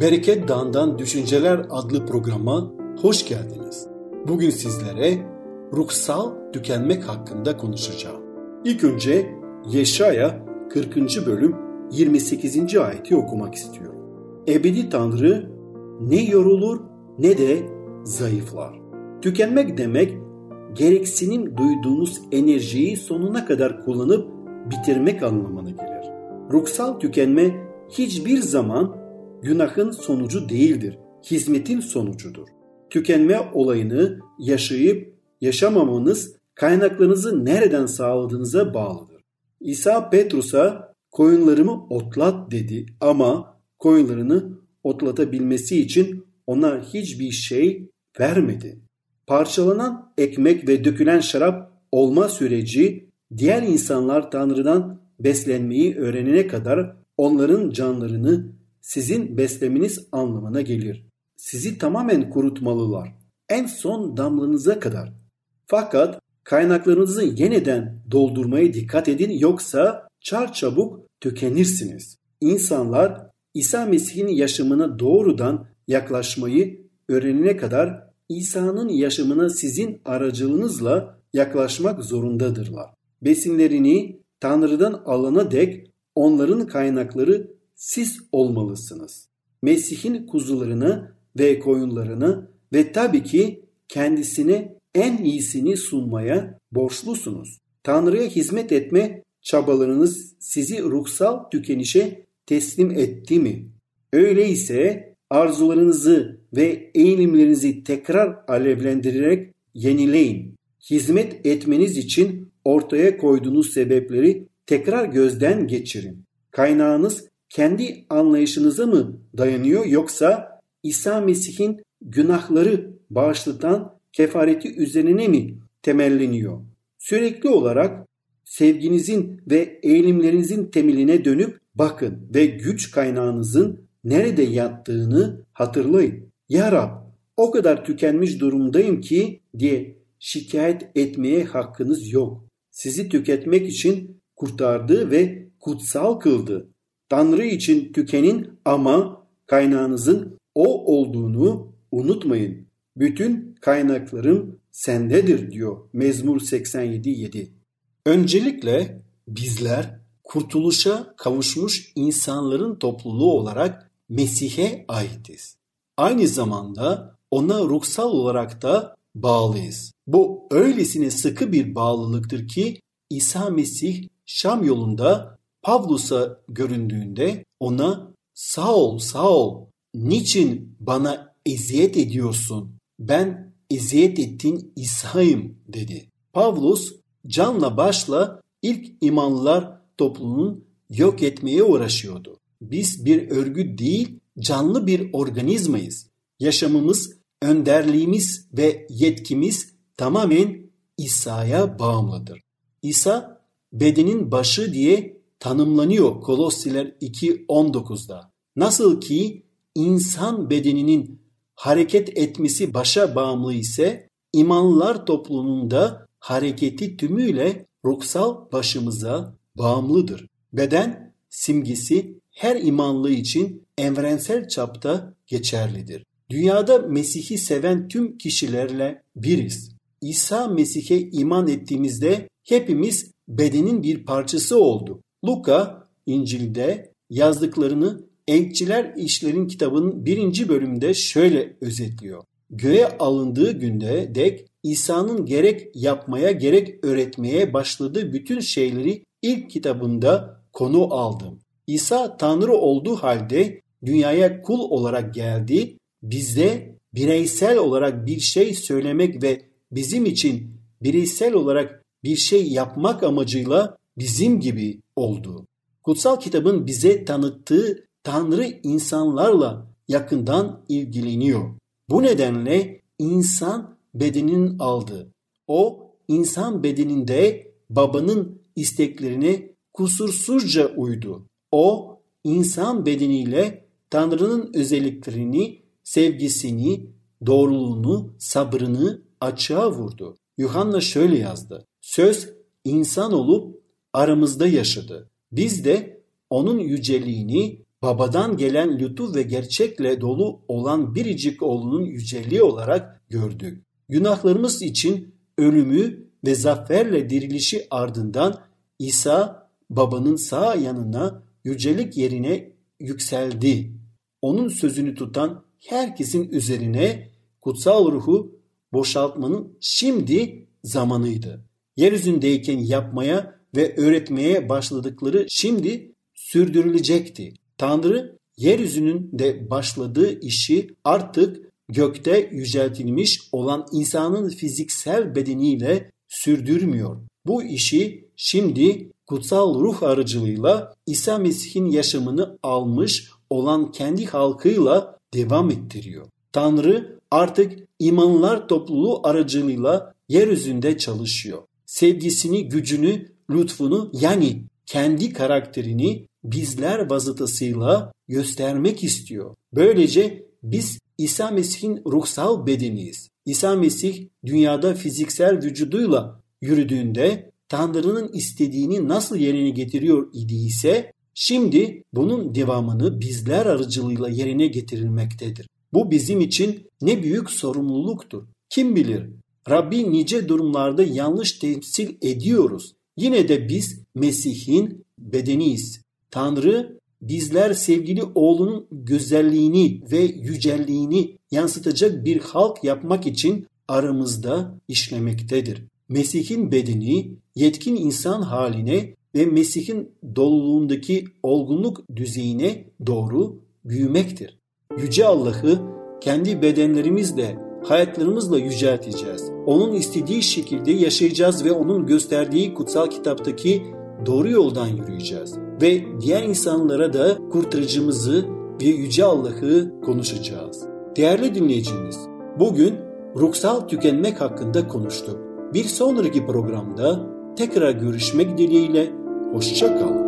Bereket Dağı'ndan Düşünceler adlı programa hoş geldiniz. Bugün sizlere ruhsal tükenmek hakkında konuşacağım. İlk önce Yeşaya 40. bölüm 28. ayeti okumak istiyorum. Ebedi Tanrı ne yorulur ne de zayıflar. Tükenmek demek gereksinim duyduğunuz enerjiyi sonuna kadar kullanıp bitirmek anlamına gelir. Ruhsal tükenme hiçbir zaman günahın sonucu değildir, hizmetin sonucudur. Tükenme olayını yaşayıp yaşamamanız kaynaklarınızı nereden sağladığınıza bağlıdır. İsa Petrus'a koyunlarımı otlat dedi ama koyunlarını otlatabilmesi için ona hiçbir şey vermedi. Parçalanan ekmek ve dökülen şarap olma süreci diğer insanlar Tanrı'dan beslenmeyi öğrenene kadar onların canlarını sizin beslemeniz anlamına gelir. Sizi tamamen kurutmalılar. En son damlanıza kadar. Fakat kaynaklarınızı yeniden doldurmaya dikkat edin yoksa çar çabuk tükenirsiniz. İnsanlar İsa Mesih'in yaşamına doğrudan yaklaşmayı öğrenene kadar İsa'nın yaşamına sizin aracılığınızla yaklaşmak zorundadırlar. Besinlerini Tanrı'dan alana dek onların kaynakları siz olmalısınız. Mesih'in kuzularını ve koyunlarını ve tabii ki kendisine en iyisini sunmaya borçlusunuz. Tanrı'ya hizmet etme çabalarınız sizi ruhsal tükenişe teslim etti mi? Öyleyse arzularınızı ve eğilimlerinizi tekrar alevlendirerek yenileyin. Hizmet etmeniz için ortaya koyduğunuz sebepleri tekrar gözden geçirin. Kaynağınız kendi anlayışınıza mı dayanıyor yoksa İsa Mesih'in günahları bağışlatan kefareti üzerine mi temelleniyor? Sürekli olarak sevginizin ve eğilimlerinizin temeline dönüp bakın ve güç kaynağınızın nerede yattığını hatırlayın. Ya Rab o kadar tükenmiş durumdayım ki diye şikayet etmeye hakkınız yok. Sizi tüketmek için kurtardı ve kutsal kıldı. Tanrı için tükenin ama kaynağınızın o olduğunu unutmayın. Bütün kaynaklarım sendedir diyor Mezmur 87.7. Öncelikle bizler kurtuluşa kavuşmuş insanların topluluğu olarak Mesih'e aitiz. Aynı zamanda ona ruhsal olarak da bağlıyız. Bu öylesine sıkı bir bağlılıktır ki İsa Mesih Şam yolunda Pavlus'a göründüğünde ona Saul Saul niçin bana eziyet ediyorsun? Ben eziyet ettiğin İsa'yım dedi. Pavlus canla başla ilk imanlılar topluluğunu yok etmeye uğraşıyordu. Biz bir örgüt değil, canlı bir organizmayız. Yaşamımız, önderliğimiz ve yetkimiz tamamen İsa'ya bağımlıdır. İsa bedenin başı diye tanımlanıyor Kolossiler 2.19'da. Nasıl ki insan bedeninin hareket etmesi başa bağımlı ise imanlılar toplumunda hareketi tümüyle ruhsal başımıza bağımlıdır. Beden simgesi her imanlı için evrensel çapta geçerlidir. Dünyada Mesih'i seven tüm kişilerle biriz. İsa Mesih'e iman ettiğimizde hepimiz bedenin bir parçası oldu. Luka İncil'de yazdıklarını Elçiler İşlerin kitabının birinci bölümünde şöyle özetliyor. Göğe alındığı günde dek İsa'nın gerek yapmaya gerek öğretmeye başladığı bütün şeyleri ilk kitabında konu aldım. İsa Tanrı olduğu halde dünyaya kul olarak geldi. Bizde bireysel olarak bir şey söylemek ve bizim için bireysel olarak bir şey yapmak amacıyla bizim gibi oldu. Kutsal kitabın bize tanıttığı Tanrı insanlarla yakından ilgileniyor. Bu nedenle insan bedeninin aldı. O insan bedeninde babanın isteklerine kusursuzca uydu. O insan bedeniyle Tanrı'nın özelliklerini, sevgisini, doğruluğunu, sabrını açığa vurdu. Yuhanna şöyle yazdı. Söz insan olup aramızda yaşadı. Biz de onun yüceliğini babadan gelen lütuf ve gerçekle dolu olan biricik oğlunun yüceliği olarak gördük. Günahlarımız için ölümü ve zaferle dirilişi ardından İsa babanın sağ yanına yücelik yerine yükseldi. Onun sözünü tutan herkesin üzerine kutsal ruhu boşaltmanın şimdi zamanıydı. Yeryüzündeyken yapmaya ve öğretmeye başladıkları şimdi sürdürülecekti. Tanrı yeryüzünün de başladığı işi artık gökte yüceltilmiş olan insanın fiziksel bedeniyle sürdürmüyor. Bu işi şimdi kutsal ruh aracılığıyla İsa Mesih'in yaşamını almış olan kendi halkıyla devam ettiriyor. Tanrı artık imanlar topluluğu aracılığıyla yeryüzünde çalışıyor. Sevgisini, gücünü, lütfunu yani kendi karakterini bizler vasıtasıyla göstermek istiyor. Böylece biz İsa Mesih'in ruhsal bedeniyiz. İsa Mesih dünyada fiziksel vücuduyla yürüdüğünde Tanrı'nın istediğini nasıl yerine getiriyor idiyse şimdi bunun devamını bizler aracılığıyla yerine getirilmektedir. Bu bizim için ne büyük sorumluluktur. Kim bilir Rabbi nice durumlarda yanlış temsil ediyoruz. Yine de biz Mesih'in bedeniyiz. Tanrı bizler sevgili oğlunun güzelliğini ve yücelliğini yansıtacak bir halk yapmak için aramızda işlemektedir. Mesih'in bedeni yetkin insan haline ve Mesih'in doluluğundaki olgunluk düzeyine doğru büyümektir. Yüce Allah'ı kendi bedenlerimizle, hayatlarımızla yücelteceğiz. Onun istediği şekilde yaşayacağız ve onun gösterdiği kutsal kitaptaki doğru yoldan yürüyeceğiz. Ve diğer insanlara da kurtarıcımızı ve Yüce Allah'ı konuşacağız. Değerli dinleyicimiz, bugün ruhsal tükenmek hakkında konuştuk. Bir sonraki programda tekrar görüşmek dileğiyle, hoşça kalın.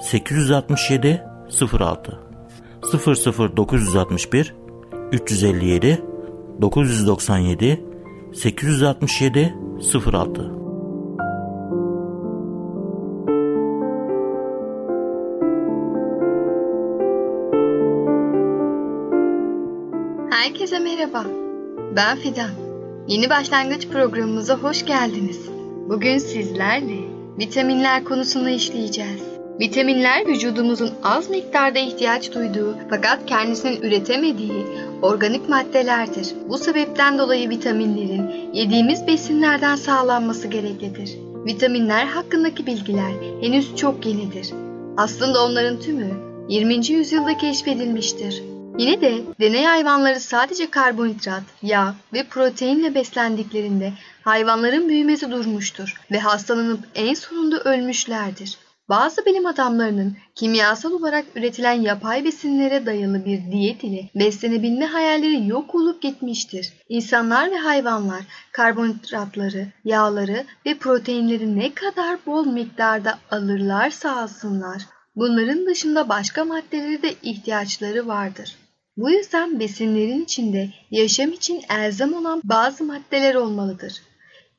867 06 00961 357 997 867 06 Herkese merhaba. Ben Fidan. Yeni başlangıç programımıza hoş geldiniz. Bugün sizlerle vitaminler konusunu işleyeceğiz. Vitaminler vücudumuzun az miktarda ihtiyaç duyduğu fakat kendisinin üretemediği organik maddelerdir. Bu sebepten dolayı vitaminlerin yediğimiz besinlerden sağlanması gereklidir. Vitaminler hakkındaki bilgiler henüz çok yenidir. Aslında onların tümü 20. yüzyılda keşfedilmiştir. Yine de deney hayvanları sadece karbonhidrat, yağ ve proteinle beslendiklerinde hayvanların büyümesi durmuştur ve hastalanıp en sonunda ölmüşlerdir. Bazı bilim adamlarının kimyasal olarak üretilen yapay besinlere dayalı bir diyet ile beslenebilme hayalleri yok olup gitmiştir. İnsanlar ve hayvanlar karbonhidratları, yağları ve proteinleri ne kadar bol miktarda alırlarsa alsınlar, bunların dışında başka maddelere de ihtiyaçları vardır. Bu yüzden besinlerin içinde yaşam için elzem olan bazı maddeler olmalıdır.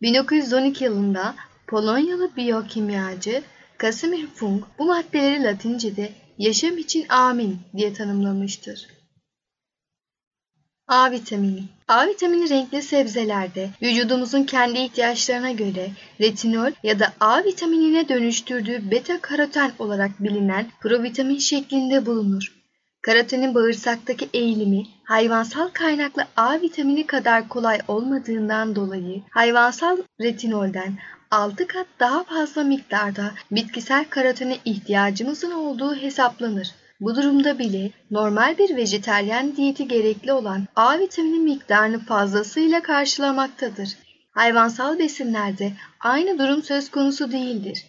1912 yılında Polonyalı biyokimyacı Casimir Funk bu maddeleri Latince'de yaşam için amin diye tanımlamıştır. A vitamini A vitamini renkli sebzelerde vücudumuzun kendi ihtiyaçlarına göre retinol ya da A vitaminine dönüştürdüğü beta karoten olarak bilinen provitamin şeklinde bulunur. Karotenin bağırsaktaki eğilimi hayvansal kaynaklı A vitamini kadar kolay olmadığından dolayı hayvansal retinolden 6 kat daha fazla miktarda bitkisel karotene ihtiyacımızın olduğu hesaplanır. Bu durumda bile normal bir vejeteryan diyeti gerekli olan A vitamini miktarını fazlasıyla karşılamaktadır. Hayvansal besinlerde aynı durum söz konusu değildir.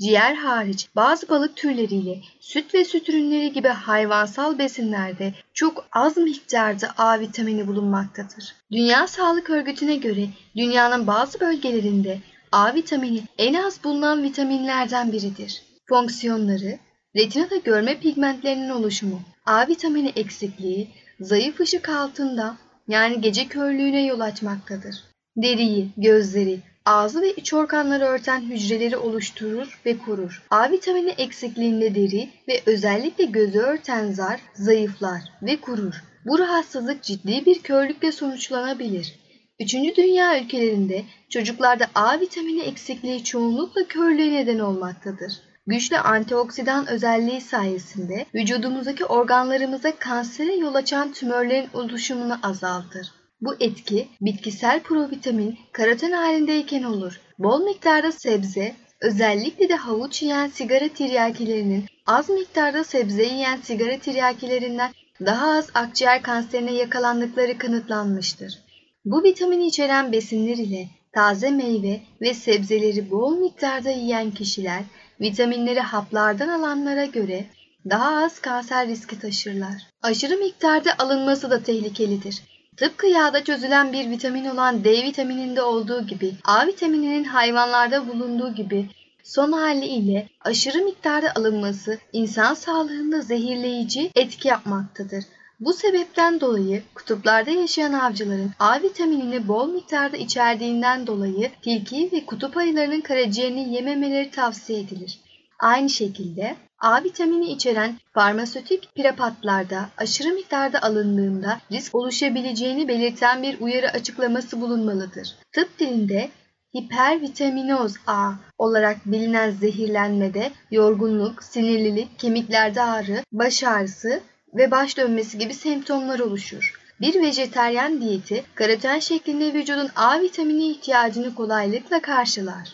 Ciğer hariç bazı balık türleriyle süt ve süt ürünleri gibi hayvansal besinlerde çok az miktarda A vitamini bulunmaktadır. Dünya Sağlık Örgütü'ne göre dünyanın bazı bölgelerinde A vitamini en az bulunan vitaminlerden biridir. Fonksiyonları, retinada görme pigmentlerinin oluşumu, A vitamini eksikliği, zayıf ışık altında yani gece körlüğüne yol açmaktadır. Deriyi, gözleri, ağzı ve iç organları örten hücreleri oluşturur ve korur. A vitamini eksikliğinde deri ve özellikle gözü örten zar zayıflar ve kurur. Bu rahatsızlık ciddi bir körlükle sonuçlanabilir. Üçüncü dünya ülkelerinde çocuklarda A vitamini eksikliği çoğunlukla körlüğe neden olmaktadır. Güçlü antioksidan özelliği sayesinde vücudumuzdaki organlarımıza kansere yol açan tümörlerin oluşumunu azaltır. Bu etki bitkisel provitamin karoten halindeyken olur. Bol miktarda sebze, özellikle de havuç yiyen sigara tiryakilerinin az miktarda sebze yiyen sigara tiryakilerinden daha az akciğer kanserine yakalandıkları kanıtlanmıştır. Bu vitamini içeren besinler ile taze meyve ve sebzeleri bol miktarda yiyen kişiler vitaminleri haplardan alanlara göre daha az kanser riski taşırlar. Aşırı miktarda alınması da tehlikelidir. Tıpkı yağda çözülen bir vitamin olan D vitamininde olduğu gibi A vitamininin hayvanlarda bulunduğu gibi son hali ile aşırı miktarda alınması insan sağlığında zehirleyici etki yapmaktadır. Bu sebepten dolayı kutuplarda yaşayan avcıların A vitaminini bol miktarda içerdiğinden dolayı tilki ve kutup ayılarının karaciğerini yememeleri tavsiye edilir. Aynı şekilde A vitamini içeren farmasötik prepatlarda aşırı miktarda alındığında risk oluşabileceğini belirten bir uyarı açıklaması bulunmalıdır. Tıp dilinde hipervitaminoz A olarak bilinen zehirlenmede yorgunluk, sinirlilik, kemiklerde ağrı, baş ağrısı ve baş dönmesi gibi semptomlar oluşur. Bir vejeteryan diyeti karoten şeklinde vücudun A vitamini ihtiyacını kolaylıkla karşılar.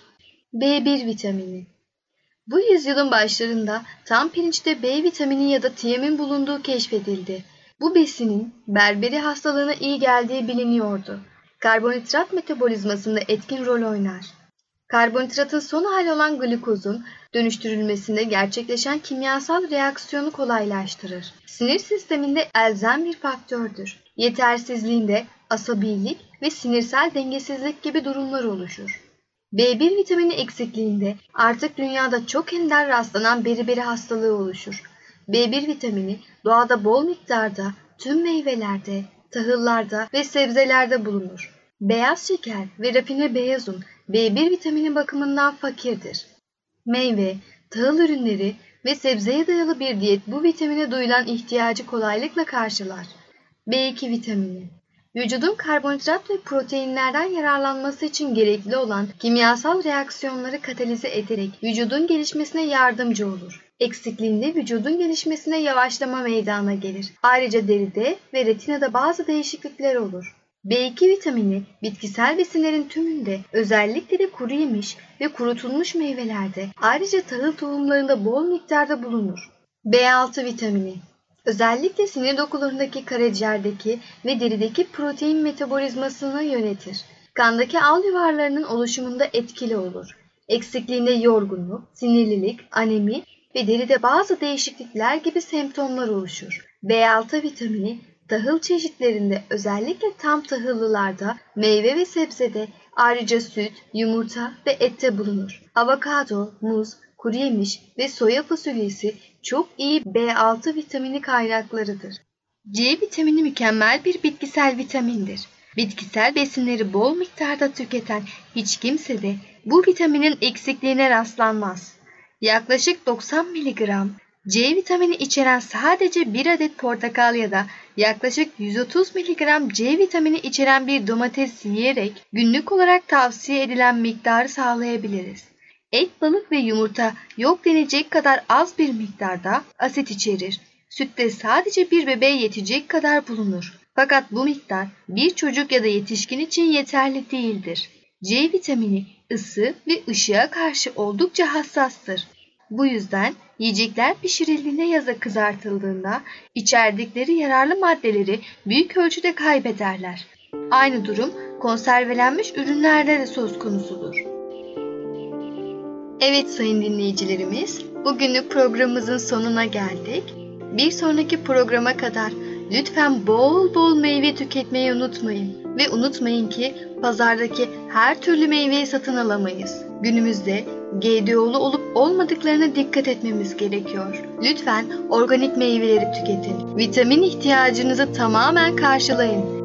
B1 vitamini Bu yüzyılın başlarında tam pirinçte B vitamini ya da tiamin bulunduğu keşfedildi. Bu besinin berberi hastalığına iyi geldiği biliniyordu. Karbonhidrat metabolizmasında etkin rol oynar. Karbonhidratın son hali olan glukozun dönüştürülmesinde gerçekleşen kimyasal reaksiyonu kolaylaştırır. Sinir sisteminde elzem bir faktördür. Yetersizliğinde asabilik ve sinirsel dengesizlik gibi durumlar oluşur. B1 vitamini eksikliğinde artık dünyada çok ender rastlanan beriberi hastalığı oluşur. B1 vitamini doğada bol miktarda tüm meyvelerde, tahıllarda ve sebzelerde bulunur. Beyaz şeker ve rafine beyaz un B1 vitamini bakımından fakirdir. Meyve, tahıl ürünleri ve sebzeye dayalı bir diyet bu vitamine duyulan ihtiyacı kolaylıkla karşılar. B2 vitamini Vücudun karbonhidrat ve proteinlerden yararlanması için gerekli olan kimyasal reaksiyonları katalize ederek vücudun gelişmesine yardımcı olur. Eksikliğinde vücudun gelişmesine yavaşlama meydana gelir. Ayrıca deride ve retinada bazı değişiklikler olur. B2 vitamini bitkisel besinlerin tümünde özellikle de kuru yemiş ve kurutulmuş meyvelerde ayrıca tahıl tohumlarında bol miktarda bulunur. B6 vitamini özellikle sinir dokularındaki karaciğerdeki ve derideki protein metabolizmasını yönetir. Kandaki al yuvarlarının oluşumunda etkili olur. Eksikliğinde yorgunluk, sinirlilik, anemi ve deride bazı değişiklikler gibi semptomlar oluşur. B6 vitamini tahıl çeşitlerinde özellikle tam tahıllılarda, meyve ve sebzede ayrıca süt, yumurta ve ette bulunur. Avokado, muz, kuru yemiş ve soya fasulyesi çok iyi B6 vitamini kaynaklarıdır. C vitamini mükemmel bir bitkisel vitamindir. Bitkisel besinleri bol miktarda tüketen hiç kimse de bu vitaminin eksikliğine rastlanmaz. Yaklaşık 90 mg C vitamini içeren sadece bir adet portakal ya da yaklaşık 130 mg C vitamini içeren bir domates yiyerek günlük olarak tavsiye edilen miktarı sağlayabiliriz. Et, balık ve yumurta yok denecek kadar az bir miktarda asit içerir. Sütte sadece bir bebeğe yetecek kadar bulunur. Fakat bu miktar bir çocuk ya da yetişkin için yeterli değildir. C vitamini ısı ve ışığa karşı oldukça hassastır. Bu yüzden yiyecekler pişirildiğinde ya da kızartıldığında içerdikleri yararlı maddeleri büyük ölçüde kaybederler. Aynı durum konservelenmiş ürünlerde de söz konusudur. Evet sayın dinleyicilerimiz, bugünlük programımızın sonuna geldik. Bir sonraki programa kadar lütfen bol bol meyve tüketmeyi unutmayın. Ve unutmayın ki pazardaki her türlü meyveyi satın alamayız. Günümüzde GDO'lu olup olmadıklarına dikkat etmemiz gerekiyor. Lütfen organik meyveleri tüketin. Vitamin ihtiyacınızı tamamen karşılayın.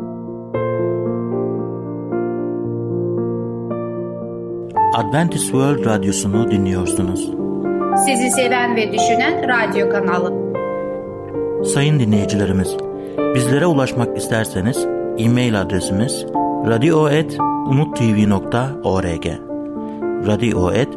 Adventist World Radyosu'nu dinliyorsunuz. Sizi seven ve düşünen radyo kanalı. Sayın dinleyicilerimiz, bizlere ulaşmak isterseniz e-mail adresimiz radio.umutv.org radio.umutv.org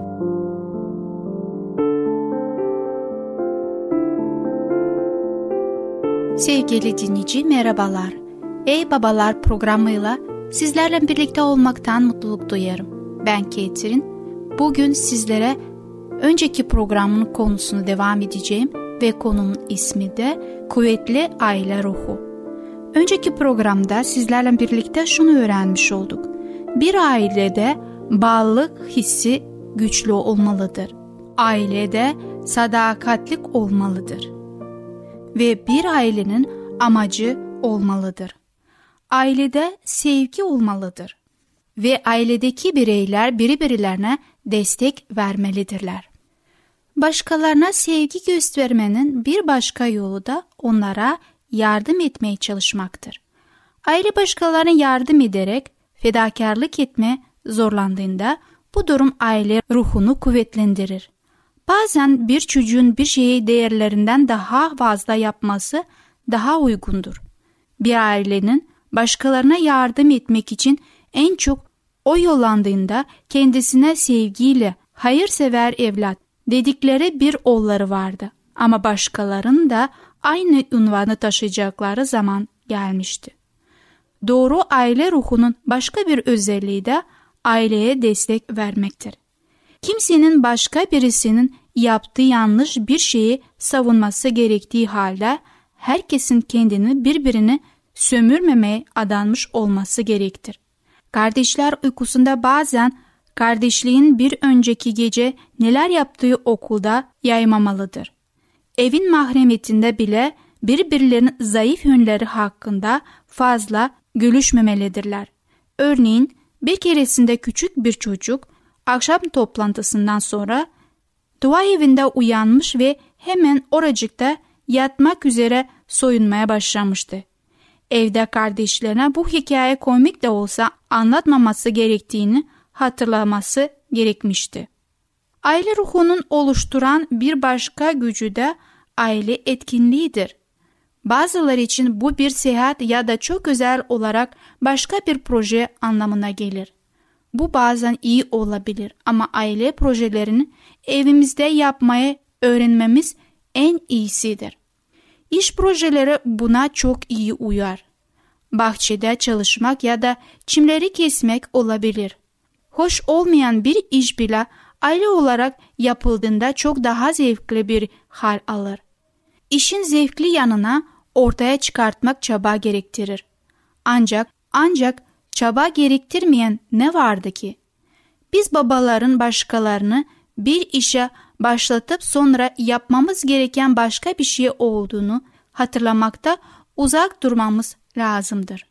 Sevgili dinleyici merhabalar. Ey Babalar programıyla sizlerle birlikte olmaktan mutluluk duyarım. Ben Ketrin. Bugün sizlere önceki programın konusunu devam edeceğim ve konunun ismi de Kuvvetli Aile Ruhu. Önceki programda sizlerle birlikte şunu öğrenmiş olduk. Bir ailede bağlılık hissi güçlü olmalıdır. Ailede sadakatlik olmalıdır. Ve bir ailenin amacı olmalıdır. Ailede sevgi olmalıdır. Ve ailedeki bireyler birbirlerine destek vermelidirler. Başkalarına sevgi göstermenin bir başka yolu da onlara yardım etmeye çalışmaktır. Aile başkalarına yardım ederek fedakarlık etme zorlandığında bu durum aile ruhunu kuvvetlendirir. Bazen bir çocuğun bir şeyi değerlerinden daha fazla yapması daha uygundur. Bir ailenin başkalarına yardım etmek için en çok o yollandığında kendisine sevgiyle hayırsever evlat dedikleri bir oğulları vardı. Ama başkalarının da aynı unvanı taşıyacakları zaman gelmişti. Doğru aile ruhunun başka bir özelliği de aileye destek vermektir. Kimsenin başka birisinin yaptığı yanlış bir şeyi savunması gerektiği halde herkesin kendini birbirini sömürmemeye adanmış olması gerektir. Kardeşler uykusunda bazen kardeşliğin bir önceki gece neler yaptığı okulda yaymamalıdır. Evin mahremiyetinde bile birbirlerinin zayıf yönleri hakkında fazla gülüşmemelidirler. Örneğin bir keresinde küçük bir çocuk akşam toplantısından sonra dua evinde uyanmış ve hemen oracıkta yatmak üzere soyunmaya başlamıştı. Evde kardeşlerine bu hikaye komik de olsa anlatmaması gerektiğini hatırlaması gerekmişti. Aile ruhunun oluşturan bir başka gücü de aile etkinliğidir. Bazıları için bu bir seyahat ya da çok özel olarak başka bir proje anlamına gelir. Bu bazen iyi olabilir ama aile projelerini evimizde yapmayı öğrenmemiz en iyisidir. İş projeleri buna çok iyi uyar. Bahçede çalışmak ya da çimleri kesmek olabilir. Hoş olmayan bir iş bile aile olarak yapıldığında çok daha zevkli bir hal alır. İşin zevkli yanına ortaya çıkartmak çaba gerektirir. Ancak ancak çaba gerektirmeyen ne vardı ki? Biz babaların başkalarını bir işe başlatıp sonra yapmamız gereken başka bir şey olduğunu hatırlamakta uzak durmamız lazımdır.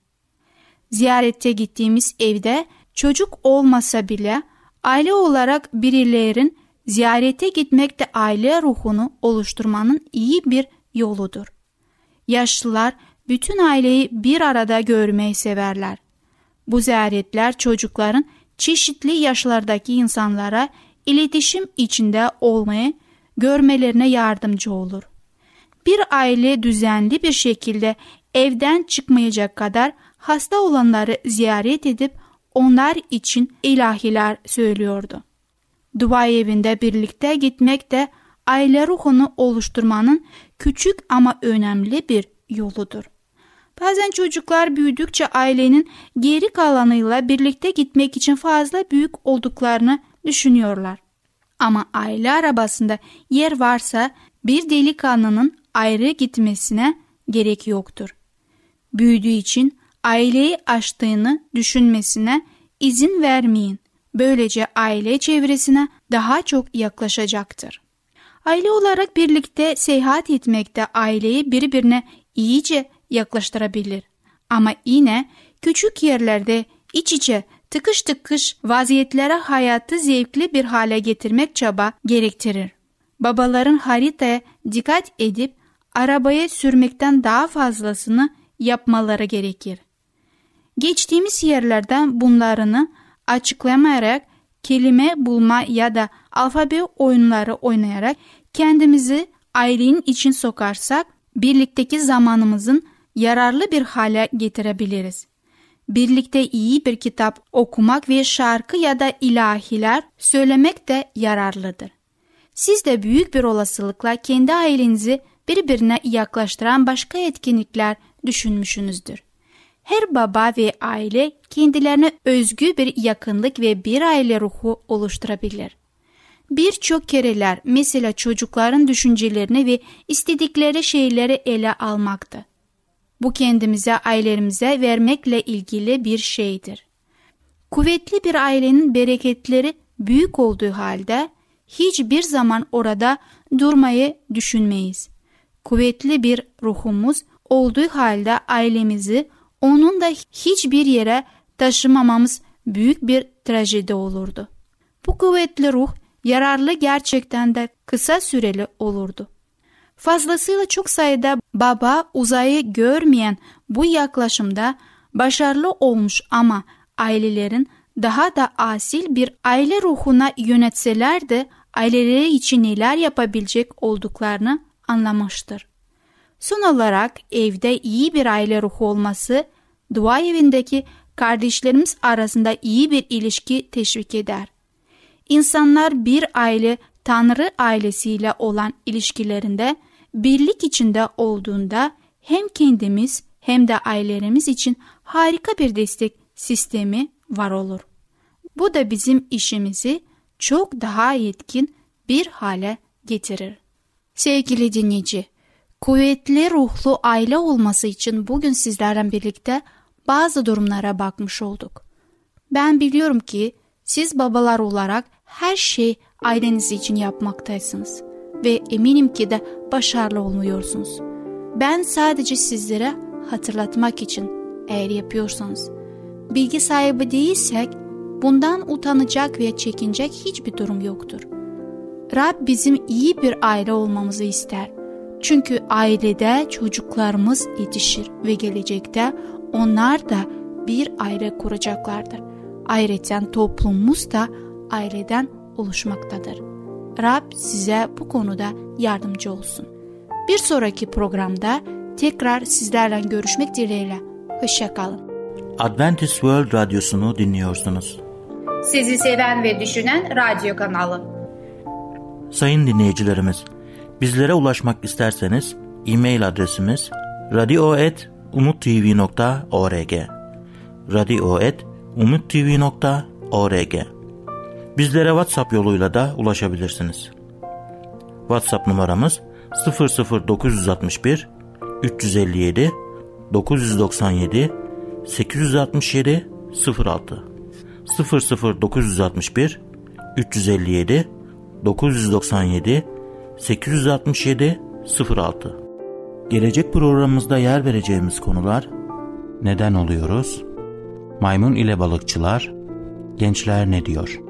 Ziyarette gittiğimiz evde çocuk olmasa bile aile olarak birilerin ziyarete gitmek de aile ruhunu oluşturmanın iyi bir yoludur. Yaşlılar bütün aileyi bir arada görmeyi severler. Bu ziyaretler çocukların çeşitli yaşlardaki insanlara iletişim içinde olmayı görmelerine yardımcı olur. Bir aile düzenli bir şekilde evden çıkmayacak kadar hasta olanları ziyaret edip onlar için ilahiler söylüyordu. Dua evinde birlikte gitmek de aile ruhunu oluşturmanın küçük ama önemli bir yoludur. Bazen çocuklar büyüdükçe ailenin geri kalanıyla birlikte gitmek için fazla büyük olduklarını düşünüyorlar. Ama aile arabasında yer varsa bir delikanlının ayrı gitmesine gerek yoktur. Büyüdüğü için aileyi aştığını düşünmesine izin vermeyin. Böylece aile çevresine daha çok yaklaşacaktır. Aile olarak birlikte seyahat etmek de aileyi birbirine iyice yaklaştırabilir. Ama yine küçük yerlerde iç içe tıkış tıkış vaziyetlere hayatı zevkli bir hale getirmek çaba gerektirir. Babaların haritaya dikkat edip arabaya sürmekten daha fazlasını yapmaları gerekir. Geçtiğimiz yerlerden bunlarını açıklamayarak kelime bulma ya da alfabe oyunları oynayarak kendimizi ailenin için sokarsak birlikteki zamanımızın yararlı bir hale getirebiliriz. Birlikte iyi bir kitap okumak ve şarkı ya da ilahiler söylemek de yararlıdır. Siz de büyük bir olasılıkla kendi ailenizi birbirine yaklaştıran başka etkinlikler düşünmüşsünüzdür. Her baba ve aile kendilerine özgü bir yakınlık ve bir aile ruhu oluşturabilir. Birçok kereler mesela çocukların düşüncelerini ve istedikleri şeyleri ele almaktı. Bu kendimize ailemize vermekle ilgili bir şeydir. Kuvvetli bir ailenin bereketleri büyük olduğu halde hiçbir zaman orada durmayı düşünmeyiz. Kuvvetli bir ruhumuz olduğu halde ailemizi onun da hiçbir yere taşımamamız büyük bir trajedi olurdu. Bu kuvvetli ruh yararlı gerçekten de kısa süreli olurdu. Fazlasıyla çok sayıda baba uzayı görmeyen bu yaklaşımda başarılı olmuş ama ailelerin daha da asil bir aile ruhuna yönetseler de aileleri için neler yapabilecek olduklarını anlamıştır. Son olarak evde iyi bir aile ruhu olması dua evindeki kardeşlerimiz arasında iyi bir ilişki teşvik eder. İnsanlar bir aile Tanrı ailesiyle olan ilişkilerinde birlik içinde olduğunda hem kendimiz hem de ailelerimiz için harika bir destek sistemi var olur. Bu da bizim işimizi çok daha yetkin bir hale getirir. Sevgili dinleyici, kuvvetli ruhlu aile olması için bugün sizlerle birlikte bazı durumlara bakmış olduk. Ben biliyorum ki siz babalar olarak her şey aileniz için yapmaktaysınız ve eminim ki de başarılı olmuyorsunuz. Ben sadece sizlere hatırlatmak için eğer yapıyorsanız, bilgi sahibi değilsek bundan utanacak ve çekinecek hiçbir durum yoktur. Rab bizim iyi bir aile olmamızı ister. Çünkü ailede çocuklarımız yetişir ve gelecekte onlar da bir aile kuracaklardır. Ayrıca toplumumuz da aileden oluşmaktadır. Rab size bu konuda yardımcı olsun. Bir sonraki programda tekrar sizlerle görüşmek dileğiyle. Hoşçakalın. Adventist World Radyosu'nu dinliyorsunuz. Sizi seven ve düşünen radyo kanalı. Sayın dinleyicilerimiz, bizlere ulaşmak isterseniz e-mail adresimiz radio.umutv.org radio.umutv.org Bizlere WhatsApp yoluyla da ulaşabilirsiniz. WhatsApp numaramız 00961 357 997 867 06 00961 357 997 867 06 Gelecek programımızda yer vereceğimiz konular Neden oluyoruz? Maymun ile balıkçılar Gençler ne diyor?